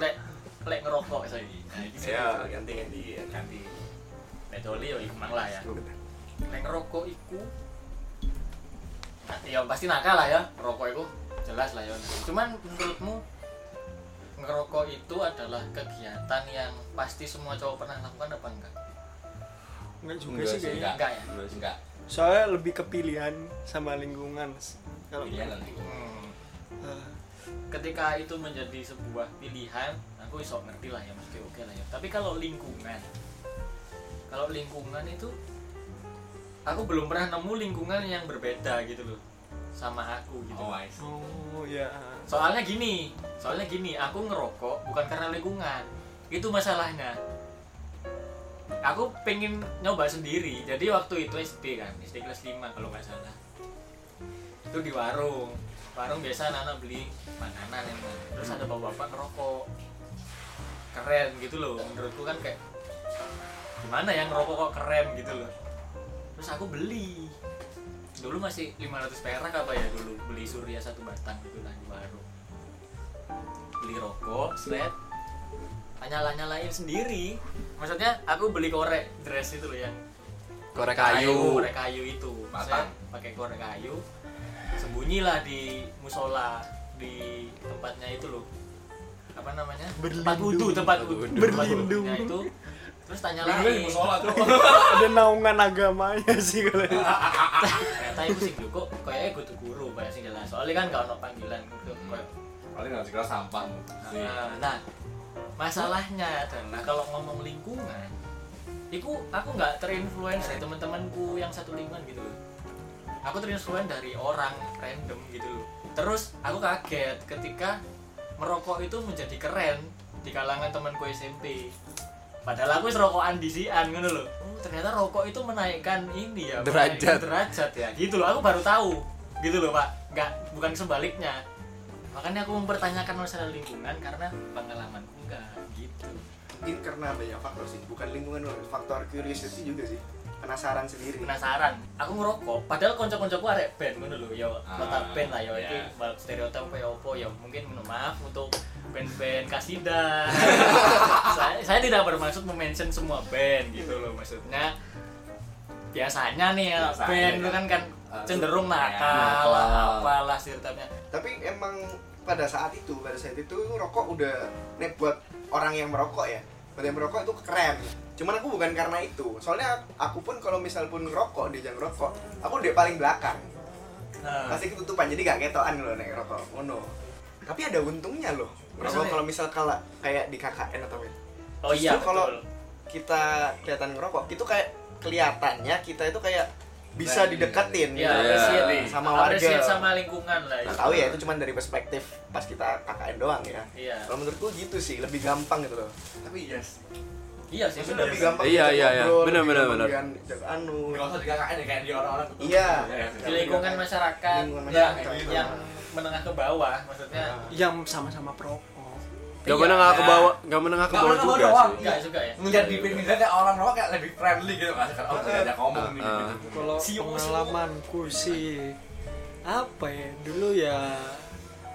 lek lek ngerokok saya nah, iki sih. ya ganti ganti ya. ganti lek doli ya iku mang lah ya lek ngerokok iku ya pasti nakal lah ya ngerokok itu jelas lah ya cuman menurutmu ngerokok itu adalah kegiatan yang pasti semua cowok pernah lakukan apa enggak? Enggak juga Enggak sih sih, kayaknya. Enggak ya? Enggak sih, enggak Soalnya lebih ke pilihan sama lingkungan. Kalau pilihan. Ah, Ketika itu menjadi sebuah pilihan, aku iso ngerti lah ya, mesti oke lah ya. Tapi kalau lingkungan, kalau lingkungan itu, aku belum pernah nemu lingkungan yang berbeda gitu loh sama aku gitu. oh I see. oh ya. Soalnya gini, soalnya gini, aku ngerokok bukan karena lingkungan. Itu masalahnya. Aku pengen nyoba sendiri. Jadi waktu itu SD kan, SD kelas 5 kalau nggak salah. Itu di warung. Warung biasa anak-anak beli makanan emang. Terus ada bapak-bapak ngerokok. Keren gitu loh. Menurutku kan kayak gimana ya ngerokok kok keren gitu loh. Terus aku beli. Dulu masih 500 perak apa ya dulu beli Surya satu batang gitu lah di warung. Beli rokok, slet, nyala-nyalain sendiri. Maksudnya aku beli korek dress itu loh ya. Korek kayu korek kayu itu. Batang. Saya pakai korek kayu. Sembunyilah di musola di tempatnya itu loh. Apa namanya? Tempat Berlindung. wudhu, tempat wudhu. Tempat Berlindung. wudhunya itu. Terus tanya Lagi musola tuh Ada naungan agamanya sih kalau itu. Ternyata itu sih kok kayaknya kudu guru banyak sih jelas. Soalnya kan gak ono panggilan gitu. Paling nggak segera sampah sih Nah, nah, masalahnya adalah kalau ngomong lingkungan, itu aku nggak terinfluence dari teman-temanku yang satu lingkungan gitu loh. Aku terinfluence dari orang random gitu loh. Terus aku kaget ketika merokok itu menjadi keren di kalangan temanku SMP. Padahal aku wis rokokan di sian ngono loh. Oh, ternyata rokok itu menaikkan ini ya, Derajat. derajat ya. Gitu loh, aku baru tahu. Gitu loh, Pak. Nggak bukan sebaliknya makanya aku mempertanyakan masalah lingkungan karena pengalamanku enggak gitu mungkin karena banyak faktor sih bukan lingkungan faktor curiosity juga sih. Penasaran sendiri. Penasaran. Aku ngerokok. Padahal konco-koncoku arek band ngono lho. Ya Ah, kota band lah ya. Iya. iki bal- stereotip apa ya? Opo ya mungkin minta maaf untuk band-band kasida. Saya, saya tidak bermaksud mention semua band gitu loh maksudnya. Biasanya nih ya, Biasanya band itu kan. kan kan Ah, cenderung ya, nakal lah nakal. apalah stereotipnya tapi emang pada saat itu pada saat itu rokok udah nih buat orang yang merokok ya. Buat yang merokok itu keren. Cuman aku bukan karena itu. Soalnya aku pun kalau misal pun ngerokok di jam rokok aku di paling belakang. Nah, pasti ketutupan jadi gak ketoan loh naik rokok. Ngono. Tapi ada untungnya loh. Rokok kalau misal kalau kayak di KKN atau apa. Oh iya kalau kita kelihatan ngerokok itu kayak kelihatannya kita itu kayak bisa dideketin ya, Iya. appreciate sama appreciate warga sama lingkungan lah Nggak tahu ya itu cuma dari perspektif pas kita KKN doang ya iya kalau menurutku gitu sih lebih gampang gitu loh tapi yes iya sih maksudnya lebih gampang Iya, iya, iya. bener. dian- diajak anu nggak usah di KKN ya kayak di orang-orang. Iya. Ya, di lingkungan masyarakat, Lingkungan yang masyarakat. Nah. yang menengah ke bawah maksudnya Yang sama-sama perokok. Gak Iya. menengah ke Ya. bawah, gak menengah ke bawah juga doang. sih. enggak juga ya ngeliat di pinggir kayak orang rokok kayak lebih friendly gitu kan oh diajak ngomong nih Ah. gitu Kalau Sio, pengalamanku sih apa ya dulu ya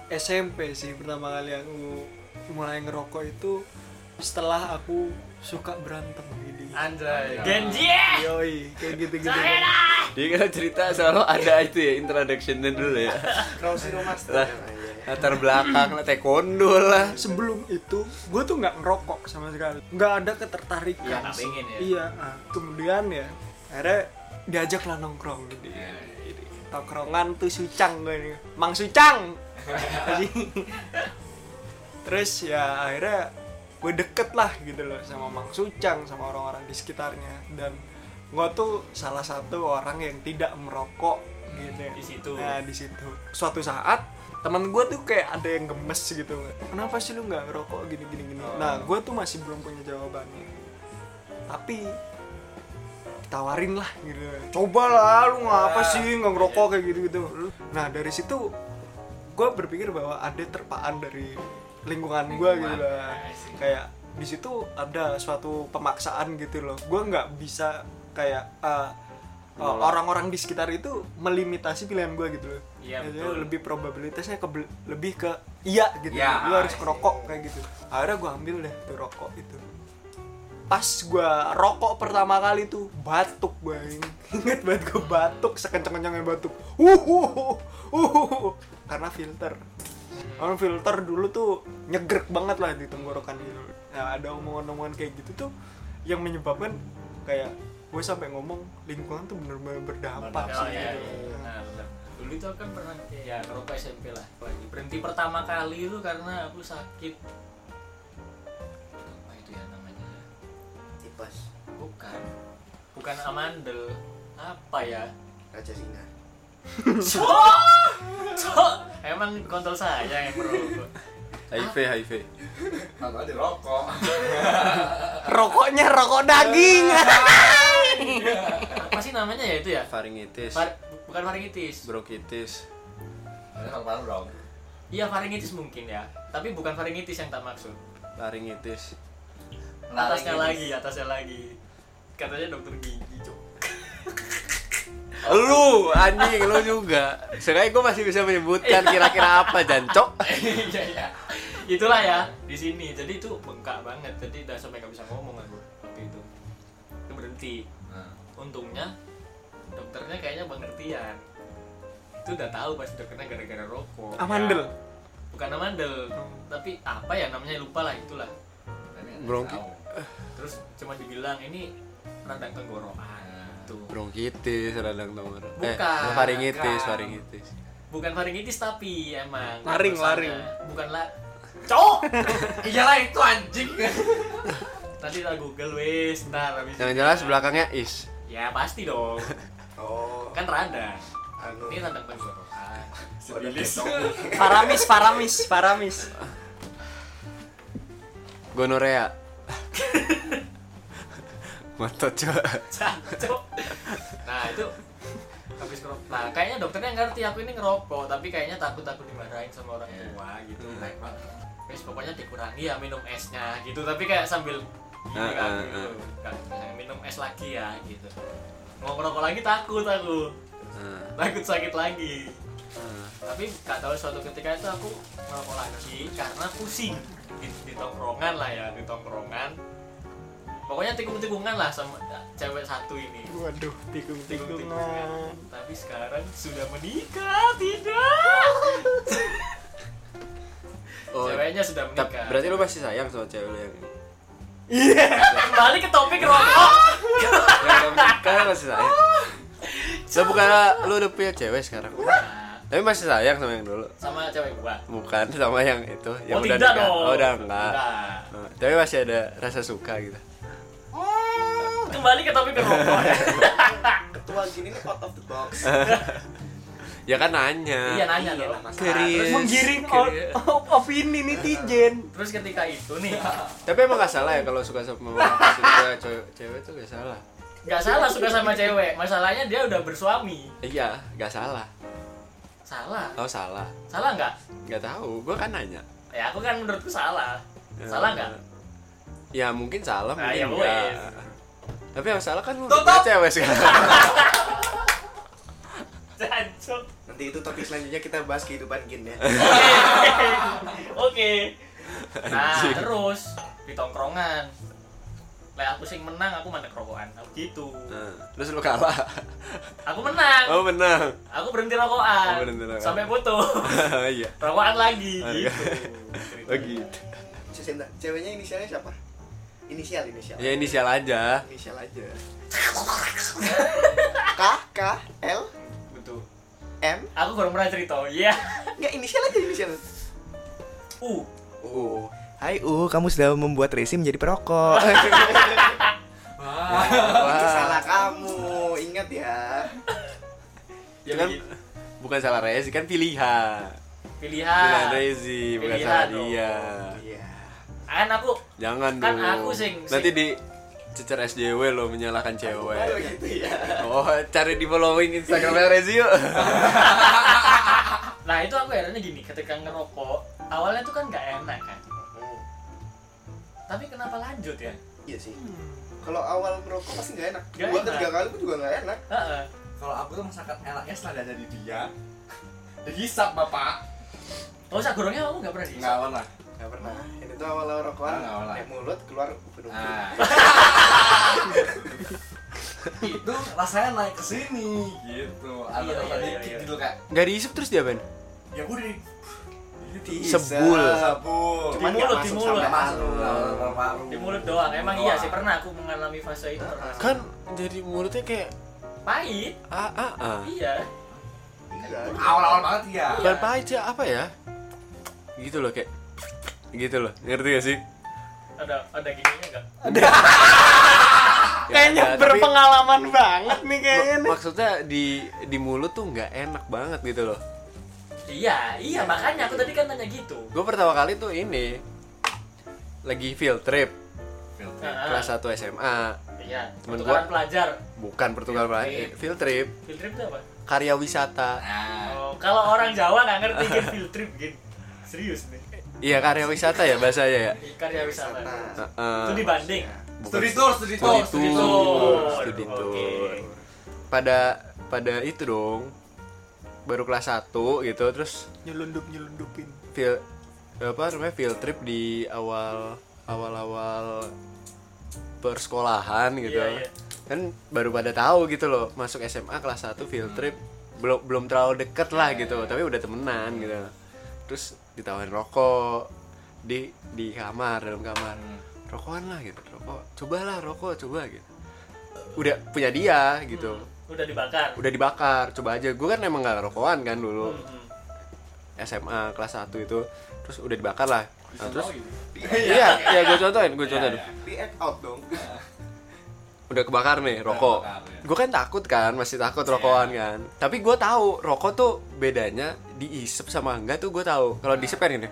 SMP sih pertama kali aku mulai ngerokok itu setelah aku suka berantem gini. anjay Anjay. Genji Yoi, kayak gitu-gitu. Dia kan cerita selalu ada itu ya introductionnya dulu ya. Crossy Master Lah. Latar belakang lah taekwondo lah. Sebelum itu, gue tuh nggak ngerokok sama sekali. Nggak ada ketertarikan. Iya, nggak pengen ya. Iya, ah, kemudian ya, akhirnya diajak lah nongkrong di, Iya, di tongkrongan tuh Sucang gue nih, Mang Sucang. Terus ya akhirnya gue deket lah gitu loh sama Mang Sucang sama orang-orang di sekitarnya dan gue tuh salah satu orang yang tidak merokok gitu Di situ. nah di situ suatu saat teman gue tuh kayak ada yang gemes gitu. Kenapa sih lu nggak ngerokok gini gini gini nah gue tuh masih belum punya jawabannya. Tapi tawarin lah gitu. Coba lah lu ngapa sih nggak ngerokok kayak gitu gitu nah dari situ gue berpikir bahwa ada terpaan dari lingkungan gue gitu lah. Kayak di situ ada suatu pemaksaan gitu loh. Gue nggak bisa kayak uh, orang-orang di sekitar itu melimitasi pilihan gue gitu loh Iya, Jadi betul. lebih probabilitasnya ke lebih ke iya gitu Iya, lu harus iya. ngerokok kayak gitu akhirnya gue ambil deh tuh rokok itu pas gue rokok pertama kali tuh batuk gue inget banget gue batuk sekenceng-kencengnya batuk uh, uh, uh, uh, karena filter karena filter dulu tuh nyegrek banget lah di tenggorokan gitu nah ada omongan-omongan kayak gitu tuh yang menyebabkan kayak gue sampai ngomong lingkungan tuh bener-bener berdampak Oh, sih iya, gitu. iya. Nah. Dulu itu kan pernah ya ngerokok SMP lah. lagi berhenti pertama kali itu karena aku sakit. Apa itu ya namanya? Tipes. Bukan. Bukan amandel. Apa ya? Raja singa. Cok, emang kontol saya yang merokok HIV HIV Kalau di rokok. rokoknya rokok daging. Apa sih namanya ya itu ya? Faringitis. Far- bukan faringitis bronkitis Ini sama dong. iya faringitis mungkin ya. Tapi bukan faringitis yang tak maksud. Laringitis. Atasnya lagi atasnya lagi. Katanya dokter gigi cok lu anjing lu juga. Sekali gue masih bisa menyebutkan kira-kira apa jancok iya iya. Itulah ya di sini. Jadi itu bengkak banget. Jadi udah sampai nggak bisa ngomong aku waktu itu. Itu berhenti. Nah, untungnya dokternya kayaknya pengertian. Itu udah tahu pasti dokternya gara-gara rokok. Amandel Ya, bukan amandel tapi apa ya namanya lupa lah itulah. Bronki- terus cuma dibilang ini radang tenggorokan. Tuh. Bronkitis radang tenggorokan. Eh Bukan, faringitis bukan. faringitis. Bukan faringitis tapi emang Laring, laring. bukan lah cowok Iyalah itu anjing. nanti kita google wes ntar habis yang ini. jelas belakangnya is. Ya pasti dong oh. Kan radang anu. Ini radang tenggorokan Sibilis. paramis paramis paramis gonorea. Coba Cacok. nah itu habis ngerokok nah kayaknya dokternya ngerti aku ini ngerokok tapi kayaknya takut takut dimarahin sama orang tua gitu Baik banget. Wes pokoknya dikurangi ya minum esnya gitu. Tapi kayak sambil gini Ah, kan gitu. ah. Kan, jangan minum es lagi ya gitu mau ngerokok lagi takut aku. Nah, takut sakit lagi. Nah. tapi gak tahu suatu ketika itu aku ngerokok lagi karena pusing. Di, di tongkrongan lah ya di tongkrongan. Pokoknya tikung-tikungan lah sama cewek satu ini. Waduh tikung tikung-tikungan tikungan tapi sekarang sudah menikah tidak. Oh ceweknya sudah menikah. berarti lu masih sayang sama cewek lu yang ini? Kembali ke topik rokok yang menikah masih sayang Lah bukan lu udah punya cewek sekarang. Nah, tapi masih sayang sama yang dulu. Sama cewek gua? Bukan sama yang itu yang oh udah tidak nikah. dong. Oh udah enggak. Oh, tapi masih ada rasa suka gitu. Kembali ke topik rokok ketua gini nih out of the box ya kan nanya. Iya nanya Iya, dong. Nah, terus- menggiring opini netizen terus ketika itu nih. Tapi emang gak salah ya kalau suka sama suka cewek cewek itu gak salah. Nggak salah suka sama cewek. Masalahnya dia udah bersuami. Iya gak salah. Salah? Oh salah. Salah nggak? Nggak tahu gua kan nanya. Ya aku kan menurutku salah. Salah nggak? Ya mungkin salah Nah, mungkin ya enggak tapi yang salah kan lu cewek sekarang. Jancok. Nanti itu topik selanjutnya kita bahas kehidupan Gin ya Oke. Nah, terus di tongkrongan. Lah aku sing menang, aku mandek rokokan. Aku gitu. Nah, terus lu kalah Aku menang. oh menang Aku berhenti rokokan. Oh, berhenti rokokan. Sampai foto. iya rokokan lagi Oh, gitu. iya. oh gitu Sebentar, ceweknya inisialnya siapa inisial inisial ya inisial aja inisial aja K K L. M Aku baru pernah cerita. Iya. Enggak inisial aja inisial U. U Hai U, kamu sudah membuat Resi menjadi perokok. Itu salah kamu, ingat ya. itu kan bukan salah Rezi kan pilihan pilihan Pilihan. Rezi bukan Pilihan salah dong. dia Iya. Kan aku jangan Kan dong aku sing- nanti sing- di cecer SJW lo menyalahkan Oh cewek gitu ya. oh cari di following Instagramnya Rezi yuk Nah itu aku herannya gini, ketika ngerokok awalnya tuh kan nggak enak kan, tapi kenapa lanjut ya? Iya sih. kalau awal merokok pasti nggak enak Nggak dua enak. ketiga kali pun juga nggak enak Heeh. Kalau aku tuh masakan enaknya setelah ada di dia. Dihisap bapak. oh sagorongnya kamu nggak pernah Nggak pernah. Nggak pernah ini tuh awal awal rokokan Ah, nggak pernah. naik mulut keluar ubin Nah. itu rasanya naik ke sini gitu. Ada Iya, iya, iya, iya. gitu kayak nggak diisep terus dia Ben ya gue di. Sebul. Sebul. Di mulut, di mulut. Di mulut doang emang Doang. iya sih pernah aku mengalami fase itu pernah kan jadi mulutnya kayak pahit ah ah ah iya. Awal-awal banget ya. bukan pahit sih apa ya gitu loh kayak gitu loh ngerti gak sih? Ada ada gininya nggak? Ya, kayaknya ya, tapi berpengalaman banget nih kayaknya mak- nih. maksudnya di di mulut tuh nggak enak banget gitu loh. Iya iya makanya aku tadi kan tanya gitu. Gue pertama kali tuh ini lagi field trip. Heeh. kelas 1 SMA iya Temen pertukaran gua- pelajar. Bukan Portugal Field Field trip. field trip. Field trip itu apa? Karya wisata. Nah, oh, kalau orang Jawa nggak ngerti kan field trip gin. Serius nih iya karya wisata ya bahasanya ya? Karya wisata. Wisata. Heeh. itu di Banding studi tour, studi tour, Studi studi tour, studi tour. pada pada itu dong. Baru kelas 1 gitu terus nyelundup nyelundupin. field apa namanya field trip di awal awal awal persekolahan gitu. Iya, iya. kan baru pada tahu gitu loh masuk SMA kelas 1 field trip. Belum belum terlalu deket lah gitu tapi udah temenan gitu. Terus ditawarin rokok di di kamar dalam kamar. Rokokan lah gitu rokok. Cobalah rokok coba gitu. Udah punya dia gitu. Hmm, udah dibakar? Udah dibakar coba aja. Gue kan emang gak rokokan kan dulu. Hmm, hmm. SMA kelas 1 itu. Terus udah dibakar lah. Nah, terus Di, iya iya gue contohin gue contohin. di act out dong. Udah kebakar nih rokok. gue kan takut kan masih takut rokokan kan. Tapi gue tahu rokok tuh bedanya diisep sama enggak tuh gue tahu. Kalau diisep kan ini.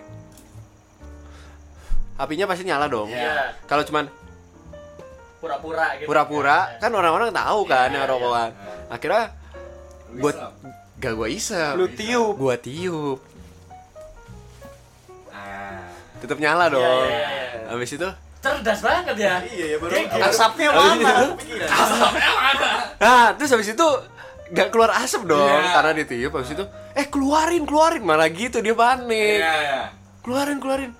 Apinya pasti nyala dong. Iya. Kalau cuman pura-pura gitu. Pura-pura kan orang-orang tahu kan Iya, yang iya. rokokan akhirnya buat gak gue isep. Lu tiup. Gue tiup. Ah. tetap nyala dong. iya, iya, iya. habis itu cerdas banget ya. Iya ya baru Kayak gitu. asapnya mana nah terus habis itu gak keluar asap dong Iya. karena ditiup habis itu eh keluarin keluarin. Malah gitu dia panik. Iya, iya. keluarin keluarin.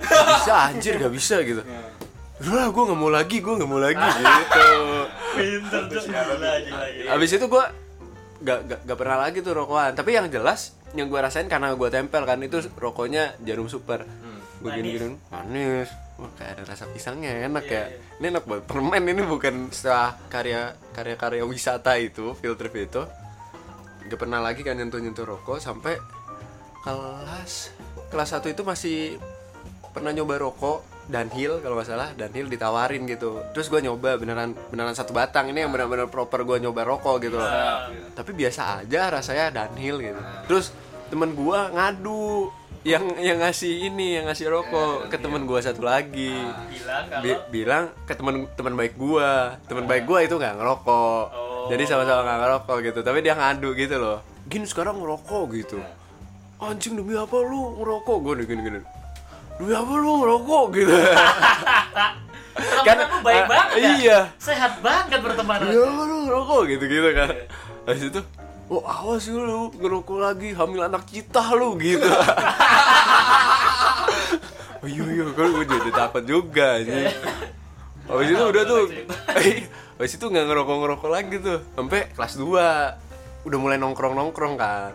Gak bisa anjir gak bisa gitu. Udah gue nggak mau lagi gue nggak mau lagi. Gitu. Pinter habis itu gue gak, gak, gak pernah lagi tuh rokokan. Tapi yang jelas yang gue rasain karena gue tempel kan itu rokoknya jarum super. Gue Manis. gini gini manis Wah, kayak ada rasa pisangnya enak Iya, ya ini enak banget. Permen ini bukan setelah karya karya karya wisata itu field trip itu. Gak pernah lagi kan nyentuh nyentuh rokok sampai kelas kelas 1 itu masih pernah nyoba rokok Dunhill kalau nggak salah. Dunhill ditawarin gitu. Terus gue nyoba beneran beneran satu batang. Ini yang benar-benar proper gue nyoba rokok gitu. Loh Ah, tapi biasa aja rasanya Dunhill gitu. Terus temen gue ngadu yang yang ngasih ini yang ngasih rokok ke temen gue satu lagi. Bilang kalau Bi- bilang ke temen teman baik gue teman baik gue itu nggak ngerokok. Oh. jadi sama-sama nggak ngerokok gitu. Tapi dia ngadu gitu loh. Gini sekarang ngerokok gitu. Anjing demi apa lu ngerokok? Gue gini gini demi apa lu ngerokok? Gitu. Temen aku baik ah, banget ya? iya. Sehat banget bertemanan Ya lu ngerokok? Gitu-gitu kan. Habis itu Oh awas lu ngerokok lagi hamil anak kita lu gitu Oh iya iya kan gue jadi takut juga sih Habis itu udah tuh Habis itu gak ngerokok-ngerokok lagi tuh Sampai kelas 2 Udah mulai nongkrong-nongkrong kan.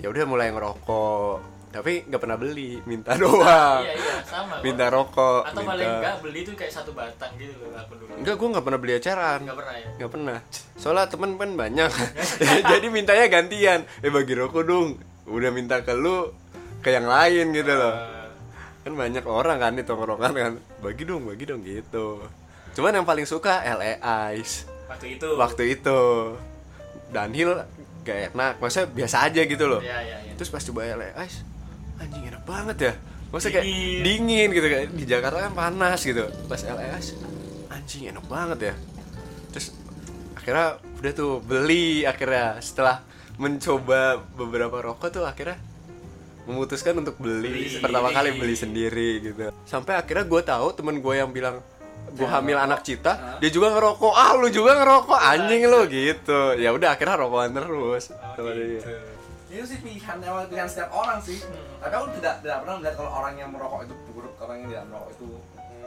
Ya udah mulai ngerokok tapi nggak pernah beli minta doang. iya iya sama minta rokok atau minta. paling enggak beli tuh kayak satu batang gitu loh aku dulu. Enggak gue nggak pernah beli eceran enggak pernah ya? Nggak pernah. Soalnya temen kan banyak. Jadi mintanya gantian. Eh bagi rokok dong. Udah minta ke lu ke yang lain gitu loh. Eh, kan banyak orang kan di tongkrongan kan. Bagi dong bagi dong gitu. Cuman yang paling suka LA Ice. Waktu itu. Waktu itu. Dunhill gak enak. Maksudnya biasa aja gitu loh. Iya iya iya. Terus pas coba LA Ice anjing enak banget ya. Maksudnya kayak Dingin. dingin gitu. Kayak di Jakarta kan panas gitu. Pas LA Ice anjing enak banget ya. Terus akhirnya udah tuh beli akhirnya. Setelah mencoba beberapa rokok tuh akhirnya memutuskan untuk beli Beli pertama sendiri. kali beli sendiri. gitu. Sampai akhirnya gue tahu temen gue yang bilang gue hamil anak cita dia juga ngerokok. Ah lu juga ngerokok anjing lu gitu. Ya udah akhirnya rokokan terus sama dia. itu sih pilihan emang pilihan setiap orang sih. Tapi aku tidak tidak pernah melihat kalau orang yang merokok itu buruk orang yang tidak merokok itu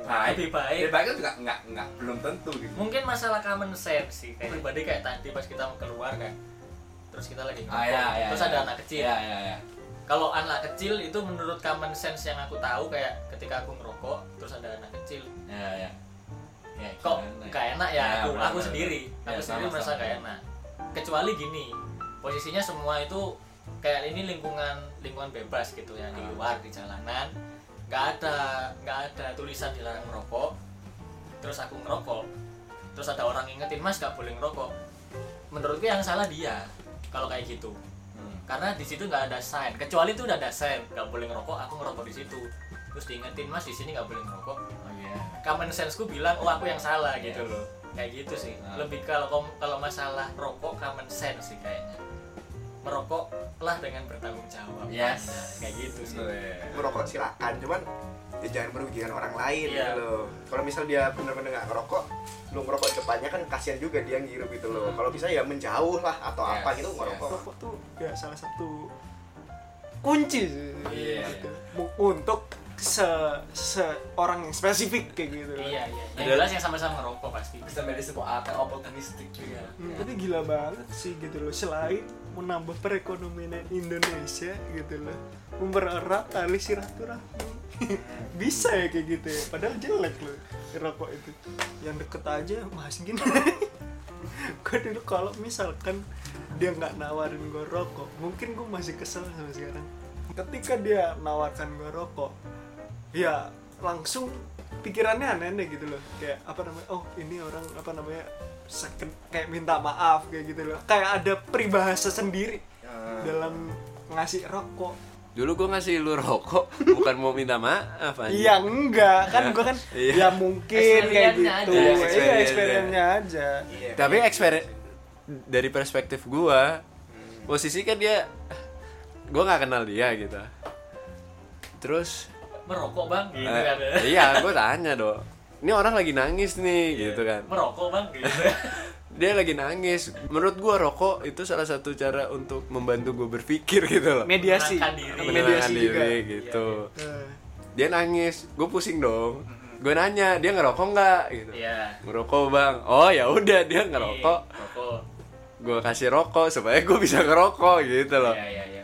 baik. Lebih baik. Lebih baik itu juga nggak nggak belum tentu gitu. Mungkin masalah common sense sih. Kayak pribadi kayak tadi pas kita keluar kan terus kita lagi Ah, ngerokok ya, ya, terus ya. ada anak kecil. Ya ya ya kalau anak kecil itu menurut common sense yang aku tahu kayak ketika aku ngerokok terus ada anak kecil. Ya ya. Ya kok Enak. gak enak ya? Ya, aku aku sendiri. Ya, aku sendiri merasa sama. gak enak. Kecuali gini posisinya semua itu kayak ini lingkungan lingkungan bebas gitu ya di Ah. luar di jalanan. Nggak ada nggak ada tulisan dilarang merokok terus aku ngerokok. Terus ada orang ingetin mas gak boleh ngerokok. Menurutku yang salah dia kalau kayak gitu. Karena di situ nggak ada sign. Kecuali itu udah ada sign nggak boleh ngerokok aku ngerokok di situ. Terus diingetin mas di sini nggak boleh ngerokok. Oh iya. Common sense-ku bilang oh aku yang salah Iya. gitu loh. Kayak gitu sih. Nah. lebih kalau kalau masalah rokok common sense sih kayaknya. Merokoklah dengan bertanggung jawab. Yes. Nah, kayak gitu sih. Merokok silakan cuman ya jangan merugikan orang lain Iya. gitu loh. Kalau misal dia benar-benar nggak ngerokok lu ngerokok di depannya kan kasihan juga dia ngirup gitu loh. Kalau bisa ya menjauh lah atau Yes, apa gitu ngerokok. rokok tuh ya salah satu kunci. Sih Iya, gitu. Mu- untuk se seorang yang spesifik kayak gitu. Iya iya jelas yang sama-sama ngerokok pasti. Bisa menjadi sebuah ATM opportunistik juga Hmm, tapi gila banget sih gitu loh. Selain menambah perekonomian Indonesia gitu loh. Mempererat tali silaturahmi. Bisa ya kayak gitu ya. Padahal jelek loh rokok itu. Yang deket aja masih gini. Gue dulu kalau misalkan dia nggak nawarin gue rokok mungkin gue masih kesel sama sekarang. Ketika dia nawarkan gue rokok ya langsung pikirannya aneh-aneh gitu loh. Kayak apa namanya oh ini orang apa namanya second kayak minta maaf kayak gitu loh. Kayak ada peribahasa sendiri Ya, dalam ngasih rokok dulu gue ngasih lu rokok bukan mau minta maaf anjing. iya enggak kan gue kan Iya. ya mungkin kayak gitu Experience-nya aja, iya experience-nya. experience-nya aja iya. tapi eksperi dari perspektif gua posisi kan dia gua nggak kenal dia gitu terus merokok bang kan iya gua tanya dong ini orang lagi nangis nih gitu kan. Merokok bang. Gitu. Dia lagi nangis. Menurut gua rokok itu salah satu cara untuk membantu gua berpikir gitu loh. Mediasi. Diri. mediasi Menenangkan juga. diri gitu Eh, dia nangis. Gue pusing dong. Gue nanya dia ngerokok nggak? Gitu. Iya. Ngerokok bang. Oh ya udah dia ngerokok. rokok gue kasih rokok supaya gue bisa ngerokok gitu loh. Iya iya iya.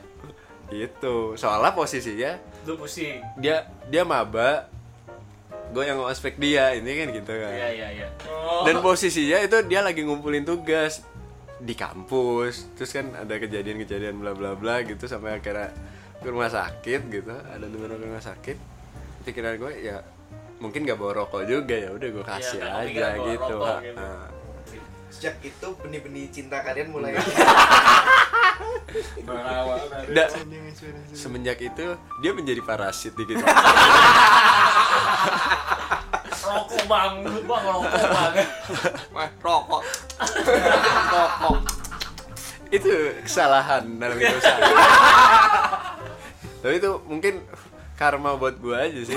Gitu. Soalnya posisinya lu pusing. dia dia maba gue yang ngospek dia ini kan gitu kan. Iya iya iya. Oh. dan posisinya itu dia lagi ngumpulin tugas di kampus. Terus kan ada kejadian-kejadian bla bla bla gitu sampai akhirnya ke rumah sakit gitu. Ada temen ke rumah sakit. Pikiran gue ya mungkin gak bawa rokok juga ya udah gue kasih Iya, nggak aja kepikiran bawa gitu, rokok gitu. Ah. sejak itu benih-benih cinta kalian mulai Da- semenjak itu dia menjadi parasit di kita bang bang rokok bang Wah, rokok rokok itu kesalahan dalam hidup saya tapi itu mungkin karma buat gua aja sih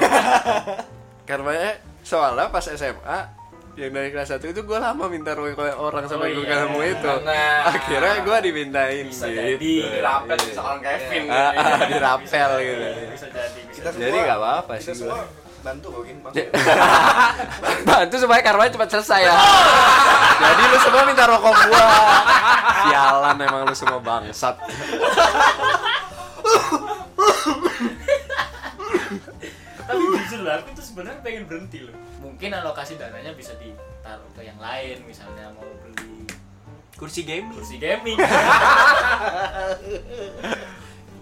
karmanya soalnya pas SMA yang dari kelas 1 itu gua lama minta rokok kayak orang sampai Oh gua iya. ketemu itu Nah. akhirnya gua dimintain Bisa gitu jadi. dirapel seorang Kevin Ah, ah, dirapel gitu bisa jadi bisa Jadi nggak apa-apa kita sih semua gua. Bantu Gin Ya. bantu supaya karmanya cepat selesai ya. Jadi lu semua minta rokok gua. Sialan emang lu semua bangsat. Tapi jujur lah aku tuh sebenarnya pengen berhenti loh. Mungkin alokasi dananya bisa ditaruh ke yang lain misalnya mau beli kursi gaming. kursi gaming.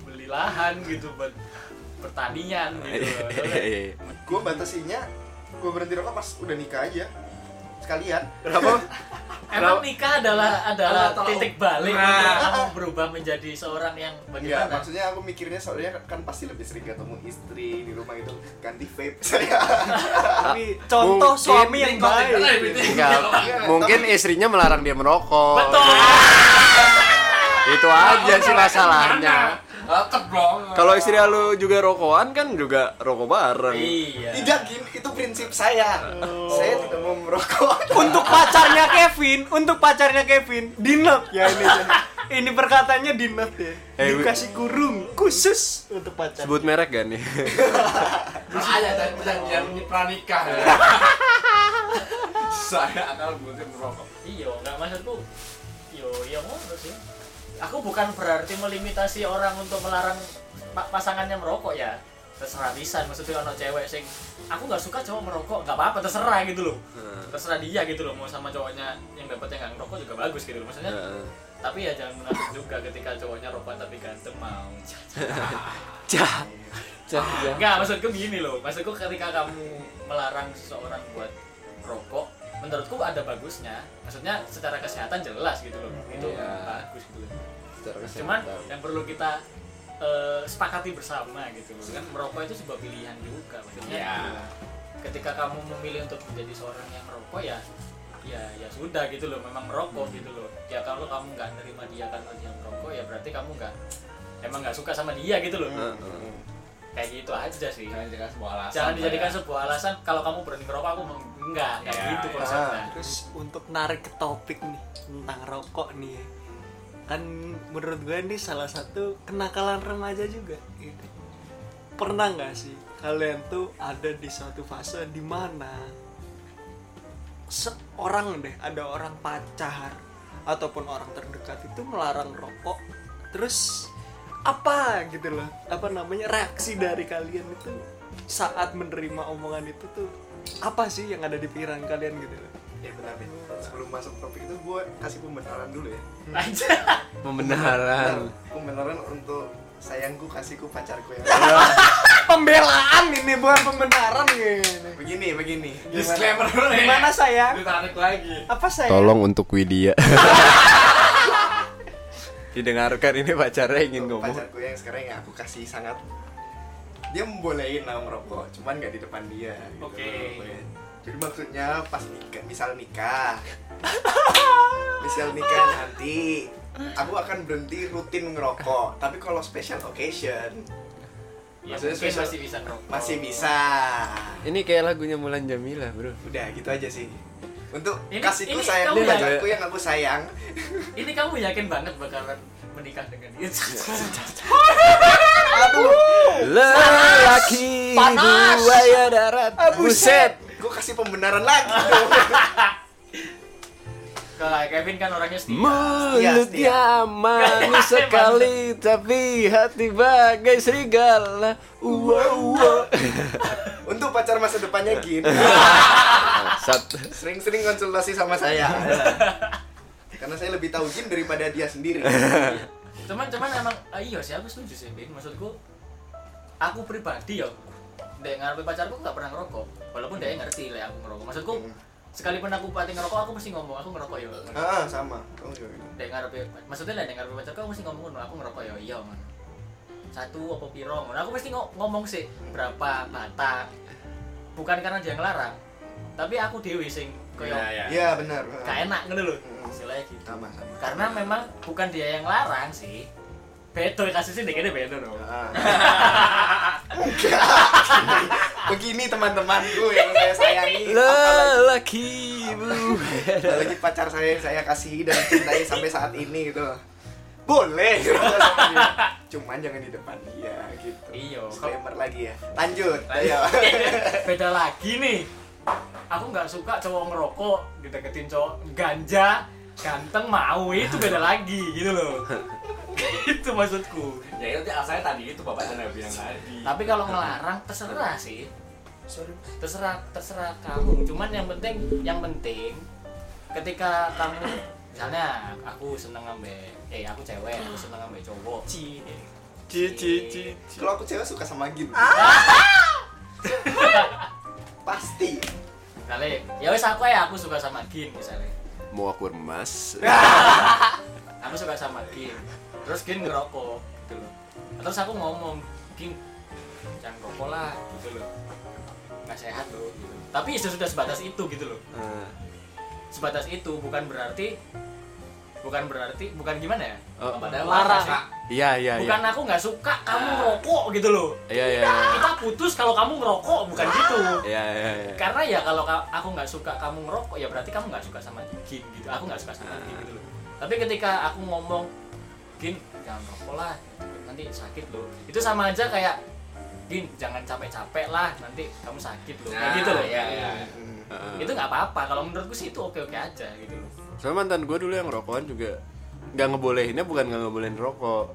Beli lahan gitu buat pertanian gitu gue batasinya gue berhenti rokok pas udah nikah aja. Sekalian. Kenapa? Emang nikah adalah adalah Adalah titik balik Nah. untuk kamu berubah menjadi seorang yang Enggak, bagaimana? maksudnya aku mikirnya soalnya kan pasti lebih sering ketemu istri di rumah itu ganti vape. Saya. tapi contoh Mungkin- suami yang baik. Enggak, mungkin istrinya melarang dia merokok. Betul. Itu aja sih masalahnya. Kalau istri lu juga rokokan kan juga rokok bareng. iya Tidak gini, itu prinsip saya. Saya tidak mau merokok. untuk pacarnya Kevin, untuk pacarnya Kevin, dinot ya ini. ini perkataannya dinot ya. Eh, Dikasih kurung khusus untuk pacar. Sebut merek gak nih? Makanya tadi perjanjian pranikah. Saya akan berhenti merokok. iya nggak maksudku yo yo aku bukan berarti melimitasi orang untuk melarang pa- pasangannya merokok ya terserah bisa maksudnya ono cewek sing aku nggak suka cowok merokok nggak apa-apa terserah gitu loh terserah dia gitu loh mau sama cowoknya yang dapetnya nggak ngerokok juga bagus gitu loh maksudnya Heeh. tapi ya jangan munafik juga ketika cowoknya rokok tapi ganteng mau Cah. Cah. cah. Enggak, maksudku gini loh. Maksudku ketika kamu melarang seseorang buat rokok, menurutku ada bagusnya. Maksudnya secara kesehatan jelas gitu loh. Itu Iya. bagus gitu. loh. Secara Cuman kesehatan. yang perlu kita eh, sepakati bersama gitu loh. Kan merokok itu sebuah pilihan juga. Maksudnya Iya. ketika kamu memilih untuk menjadi seorang yang merokok ya ya ya sudah gitu loh memang merokok gitu loh ya kalau kamu nggak nerima dia karena dia merokok ya berarti kamu nggak emang nggak suka sama dia gitu loh Heeh. kayak gitu aja sih Jangan dijadikan sebuah alasan. jangan dijadikan ya. sebuah alasan kalau kamu berani ngerokok aku mau enggak kayak Ya, gitu ya. konsepnya Terus untuk narik ke topik nih tentang rokok nih ya. Kan menurut gue ini salah satu kenakalan remaja juga gitu. Pernah nggak sih kalian tuh ada di suatu fase di mana seorang deh ada orang pacar ataupun orang terdekat itu melarang rokok terus apa gitu loh apa namanya reaksi dari kalian itu saat menerima omongan itu tuh apa sih yang ada di pikiran kalian gitu loh Ya benar nih. Sebelum masuk topik itu gue kasih pembenaran dulu ya. aja Pembenaran. Pembenaran untuk sayangku, kasihku, pacarku ya. pembelaan ini bukan pembenaran gini begini, begini. Disclaimer dulu nih. gimana saya Ditarik lagi. apa saya Tolong untuk Widya. Didengarkan ini pacarnya ingin ngomong. pacarku yang sekarang yang aku kasih sangat dia membolehin lah merokok, cuman nggak di depan dia. Gitu. Oke. Jadi maksudnya pas nikah, misal nikah, misal nikah nanti, aku akan berhenti rutin ngerokok. Tapi kalau special occasion ya Maksudnya spesial- masih bisa ngerokok masih bisa. Ini kayak lagunya Mulan Jamila, Bro. Udah gitu aja sih. Untuk Ini- kasihku ini sayang kamu pacarku yang aku sayang. ini kamu yakin banget bakalan menikah dengan dia Lelaki Panas. buaya darat. Buset. Gue kasih pembenaran lagi dong. kalau Kevin kan orangnya setia Mulutnya manis sekali tapi hati bagai serigala. Wow, wow. Untuk pacar masa depannya gini. Sering-sering konsultasi sama saya. Karena saya lebih tahu Jin daripada dia sendiri. cuman cuman emang ah, iya sih aku setuju sih Bin maksudku aku pribadi ya dek ngarepe pacarku nggak pernah ngerokok walaupun dia ngerti lah aku ngerokok maksudku Hmm. sekalipun aku pati ngerokok aku mesti ngomong aku ngerokok ya Ah, sama. Kamu juga. dek ngarepe maksudnya lah dek ngarepe pacarku aku mesti ngomong aku ngerokok ya iya man satu apa piro ngono aku mesti ngo- ngomong sih berapa batang bukan karena dia ngelarang tapi aku dewi sing koyo Iya, iya. Iya, benar. gak enak ngono lho istilahnya gitu Sama, sama. karena memang bukan dia yang larang sih beto kasusnya deh beto dong. Enggak. Begini teman-temanku yang saya sayangi. Apalagi, Lelaki buaya apalagi pacar saya yang saya kasihi dan cintai sampai saat ini gitu. Boleh. Cuman jangan di depan dia gitu. Iya, Disclaimer lagi ya. Lanjut. Ayo. beda lagi nih aku nggak suka cowok ngerokok dideketin cowok ganja ganteng mau itu beda lagi gitu loh itu maksudku Ya itu alasannya tadi itu bapak saya bilang tadi. tapi kalau ngelarang terserah sih Sorry. terserah terserah kamu cuman yang penting yang penting ketika kamu misalnya aku seneng ngambil eh aku cewek aku seneng ngambil cowok ci ci ci ci. Kalau aku cewek suka sama Gin. Pasti. misalnya ya wes aku ya aku suka sama Gin misalnya Mau aku remas. aku suka sama Gin terus Gin ngerokok gitu loh terus aku ngomong Gin jangan rokok lah gitu loh nggak sehat loh gitu. tapi ya sudah sebatas itu gitu loh Ah, sebatas itu bukan berarti bukan berarti bukan gimana ya Oh. Larang. sih. Iya iya iya. bukan aku nggak suka kamu ngerokok gitu loh Iya iya. iya. kita putus kalau kamu ngerokok bukan gitu Iya iya iya. karena ya kalau ka- aku nggak suka kamu ngerokok ya berarti kamu nggak suka sama Gin gitu aku nggak suka sama Gin gitu loh tapi ketika aku ngomong Gin jangan rokok lah nanti sakit loh itu sama aja kayak Gin jangan capek-capek lah nanti kamu sakit loh kayak Nah, gitu loh iya, iya. Heeh. itu nggak apa-apa kalau menurutku sih itu oke-oke aja gitu loh Soalnya mantan gue dulu yang rokokan juga nggak ngebolehinnya bukan nggak ngebolehin rokok.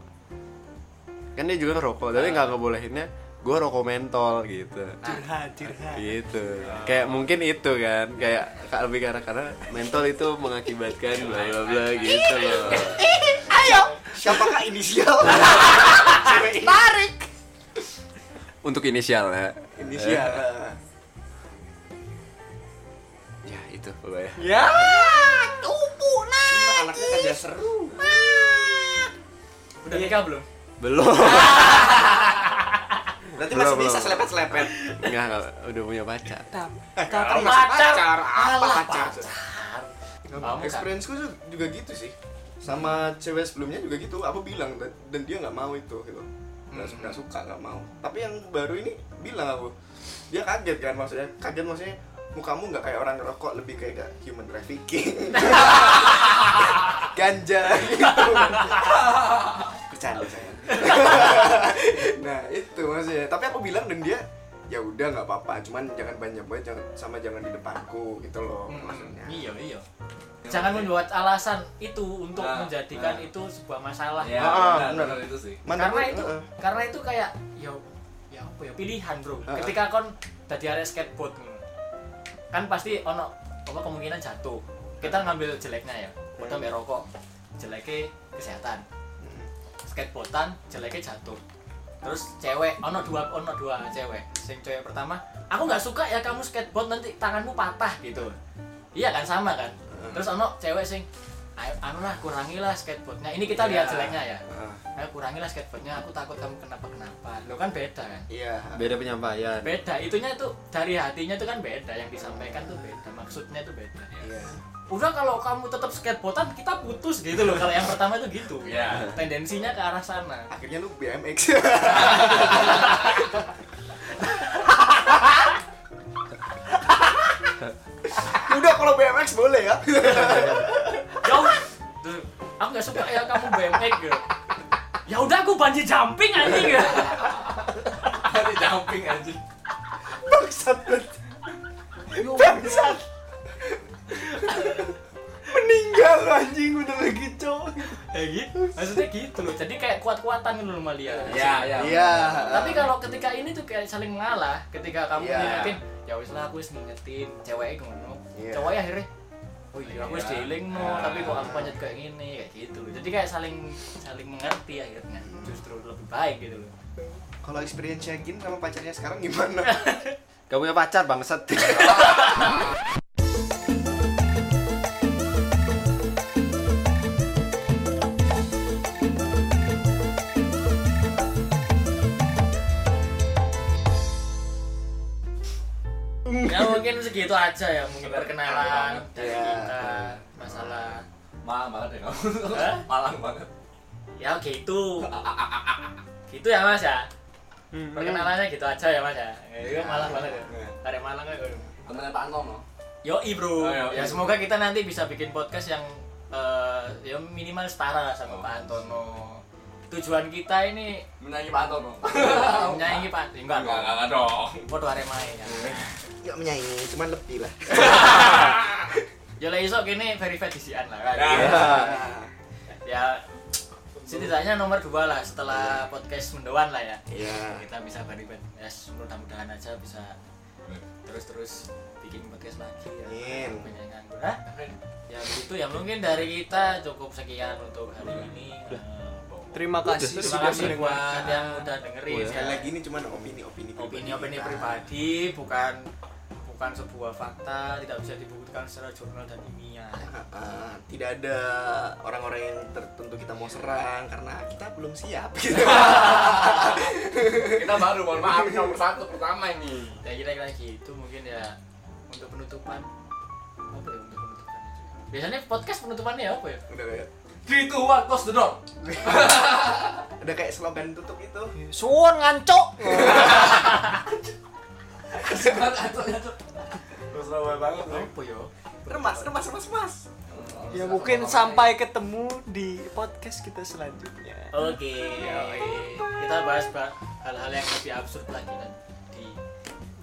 Kan dia juga ngerokok, tapi nggak ngebolehinnya gue rokok mentol gitu. curhat curhat Gitu. Kayak mungkin itu kan, kayak ka- lebih karena karena mentol itu mengakibatkan bla bla bla gitu loh. Siapakah inisial? Cewek ini. tarik Untuk inisial ya. Inisial. Ya itu pokoknya. ya Cuma anaknya kerja seru. udah nikah belum Belum. Berarti Belum, masih belum. bisa selepet-selepet. Enggak, enggak, udah punya pacar. Kan masih pacar. pacar. Apa Alah, pacar? Kan- Experience gue juga gitu sih. Sama cewek sebelumnya juga gitu. Aku bilang dan, dia nggak mau itu gitu. Nggak Hmm. suka nggak mau. Tapi yang baru ini bilang aku. Dia kaget kan maksudnya. Kaget maksudnya mukamu nggak kayak orang ngerokok lebih kayak kayak human trafficking ganja gitu bercanda saya nah itu maksudnya tapi aku bilang dan dia ya udah nggak apa-apa cuman jangan banyak banget jangan sama jangan di depanku gitu loh maksudnya iya iya jangan membuat alasan itu untuk Nah, menjadikan nah. itu sebuah masalah Ya, Ah, benar, benar. benar itu sih. Mana karena itu Heeh. karena itu kayak ya ya apa ya pilihan bro Heeh. ketika kon tadi area skateboard nih, kan pasti ono apa kemungkinan jatuh kita ngambil jeleknya ya udah Hmm. rokok jeleknya kesehatan skateboardan jeleknya jatuh. Terus cewek ono dua ono dua cewek. Sing cewek pertama aku nggak suka ya kamu skateboard nanti tanganmu patah gitu. Iya kan sama kan? Terus ono cewek sing anu lah kurangilah skateboardnya. Ini kita lihat Ya. jeleknya ya. Heeh. ayo kurangilah skateboardnya aku takut kamu kenapa kenapa lo kan beda kan? Iya. Beda penyampaian. beda itunya tuh dari hatinya tuh kan beda yang disampaikan tuh beda maksudnya tuh beda iya udah kalau kamu tetap skateboardan kita putus gitu loh. Kalau yang pertama tuh gitu. Iya. tendensinya ke arah sana. Akhirnya lu BMX. Udah kalau BMX boleh ya. Jauh. Tuh, aku nggak suka ya kamu BMX gitu. Ya udah aku banji jumping anjing. Ya Tadi jumping anjing. bangsat bangsat meninggal anjing udah lagi cowok ya gitu maksudnya gitu loh jadi kayak kuat-kuatan gitu loh Malia Ya, ya. iya tapi kalau ketika ini tuh kayak saling mengalah ketika kamu Iya. ngingetin ya wis lah aku wis ngingetin ceweknya ngono Iya. cowoknya akhirnya oh iya aku wis Iya. dieling no Iya. tapi kok aku banyak kayak gini kayak gitu loh jadi kayak saling saling mengerti akhirnya justru lebih baik gitu loh kalau experience Gin sama pacarnya sekarang gimana Gak punya pacar bangsat. segitu aja ya mungkin perkenalan dari Iya. kita masalah Malang banget ya kamu. Hah? Malang banget. ya gitu gitu ya mas ya perkenalannya gitu aja ya mas ya ya malang banget ya Iya. tarik malang ya Temennya Pak Antono. Yoi bro, Oh, yoi. ya semoga kita nanti bisa bikin podcast yang eh, ya minimal setara lah sama Oh. Pak Antono. Tujuan kita ini Menyanyi Pak Antono. menyaingi Pak, enggak Enggak, dong. enggak dong. Foto Arema ya. ya menyaingi cuman lebih lah Ya lah iso kene verified disian lah kan. Ya. Ya setidaknya nomor dua lah setelah podcast mendoan lah ya. iya Kita bisa verified. Ya mudah-mudahan aja bisa terus-terus bikin podcast lagi ya. Amin. Nganggur. Hah? Ya begitu ya mungkin dari kita cukup sekian untuk hari ini. Eh, Terima kasih sudah buat yang udah dengerin. oh, ya. lagi ini cuma opini-opini opini-opini nah. pribadi, bukan bukan sebuah fakta, tidak bisa dibuktikan secara jurnal dan ilmiah. Ah, ah, tidak ada orang-orang yang tertentu kita mau serang karena kita belum siap. kita baru mohon maaf nomor satu pertama ini. Ya kira-kira gitu mungkin ya untuk penutupan apa ya untuk penutupan biasanya podcast penutupannya apa ya? Udah, ya. 3, 2, 1, close the door. Ada kayak slogan tutup itu. Suwon ngancok. Suwon ngancok ngancok. Banget Apa yo? Remas, remas, remas, remas Ya mungkin sampai ketemu di podcast kita selanjutnya. Oke. Kita bahas hal-hal yang lebih absurd lagi nanti Di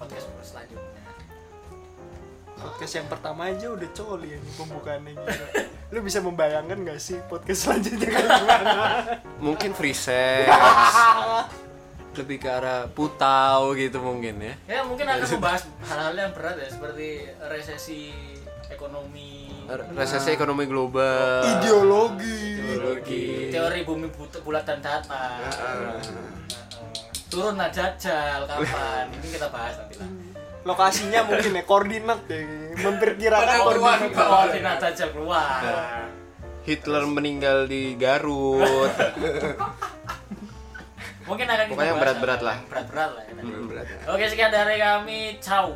podcast selanjutnya. Podcast yang pertama aja udah coli ini pembukaannya gila. Lu bisa membayangkan gak sih podcast selanjutnya kayak gimana? mungkin free sex. Lebih ke arah putau gitu mungkin ya. Ya mungkin akan membahas hal-hal yang berat ya seperti resesi ekonomi. Resesi ekonomi global. Ideologi. ideologi. Teori bumi bulat dan datar. Turun nah jajal kapan? Ini kita bahas nanti lah Lokasinya mungkin ya koordinat ya. Memperkirakan koordinat. koordinat jajal keluar Hitler meninggal di Garut mungkin akan Pokoknya berat-berat lah. yang berat-berat lah ya. Hmm. berat ya. oke sekian dari kami ciao.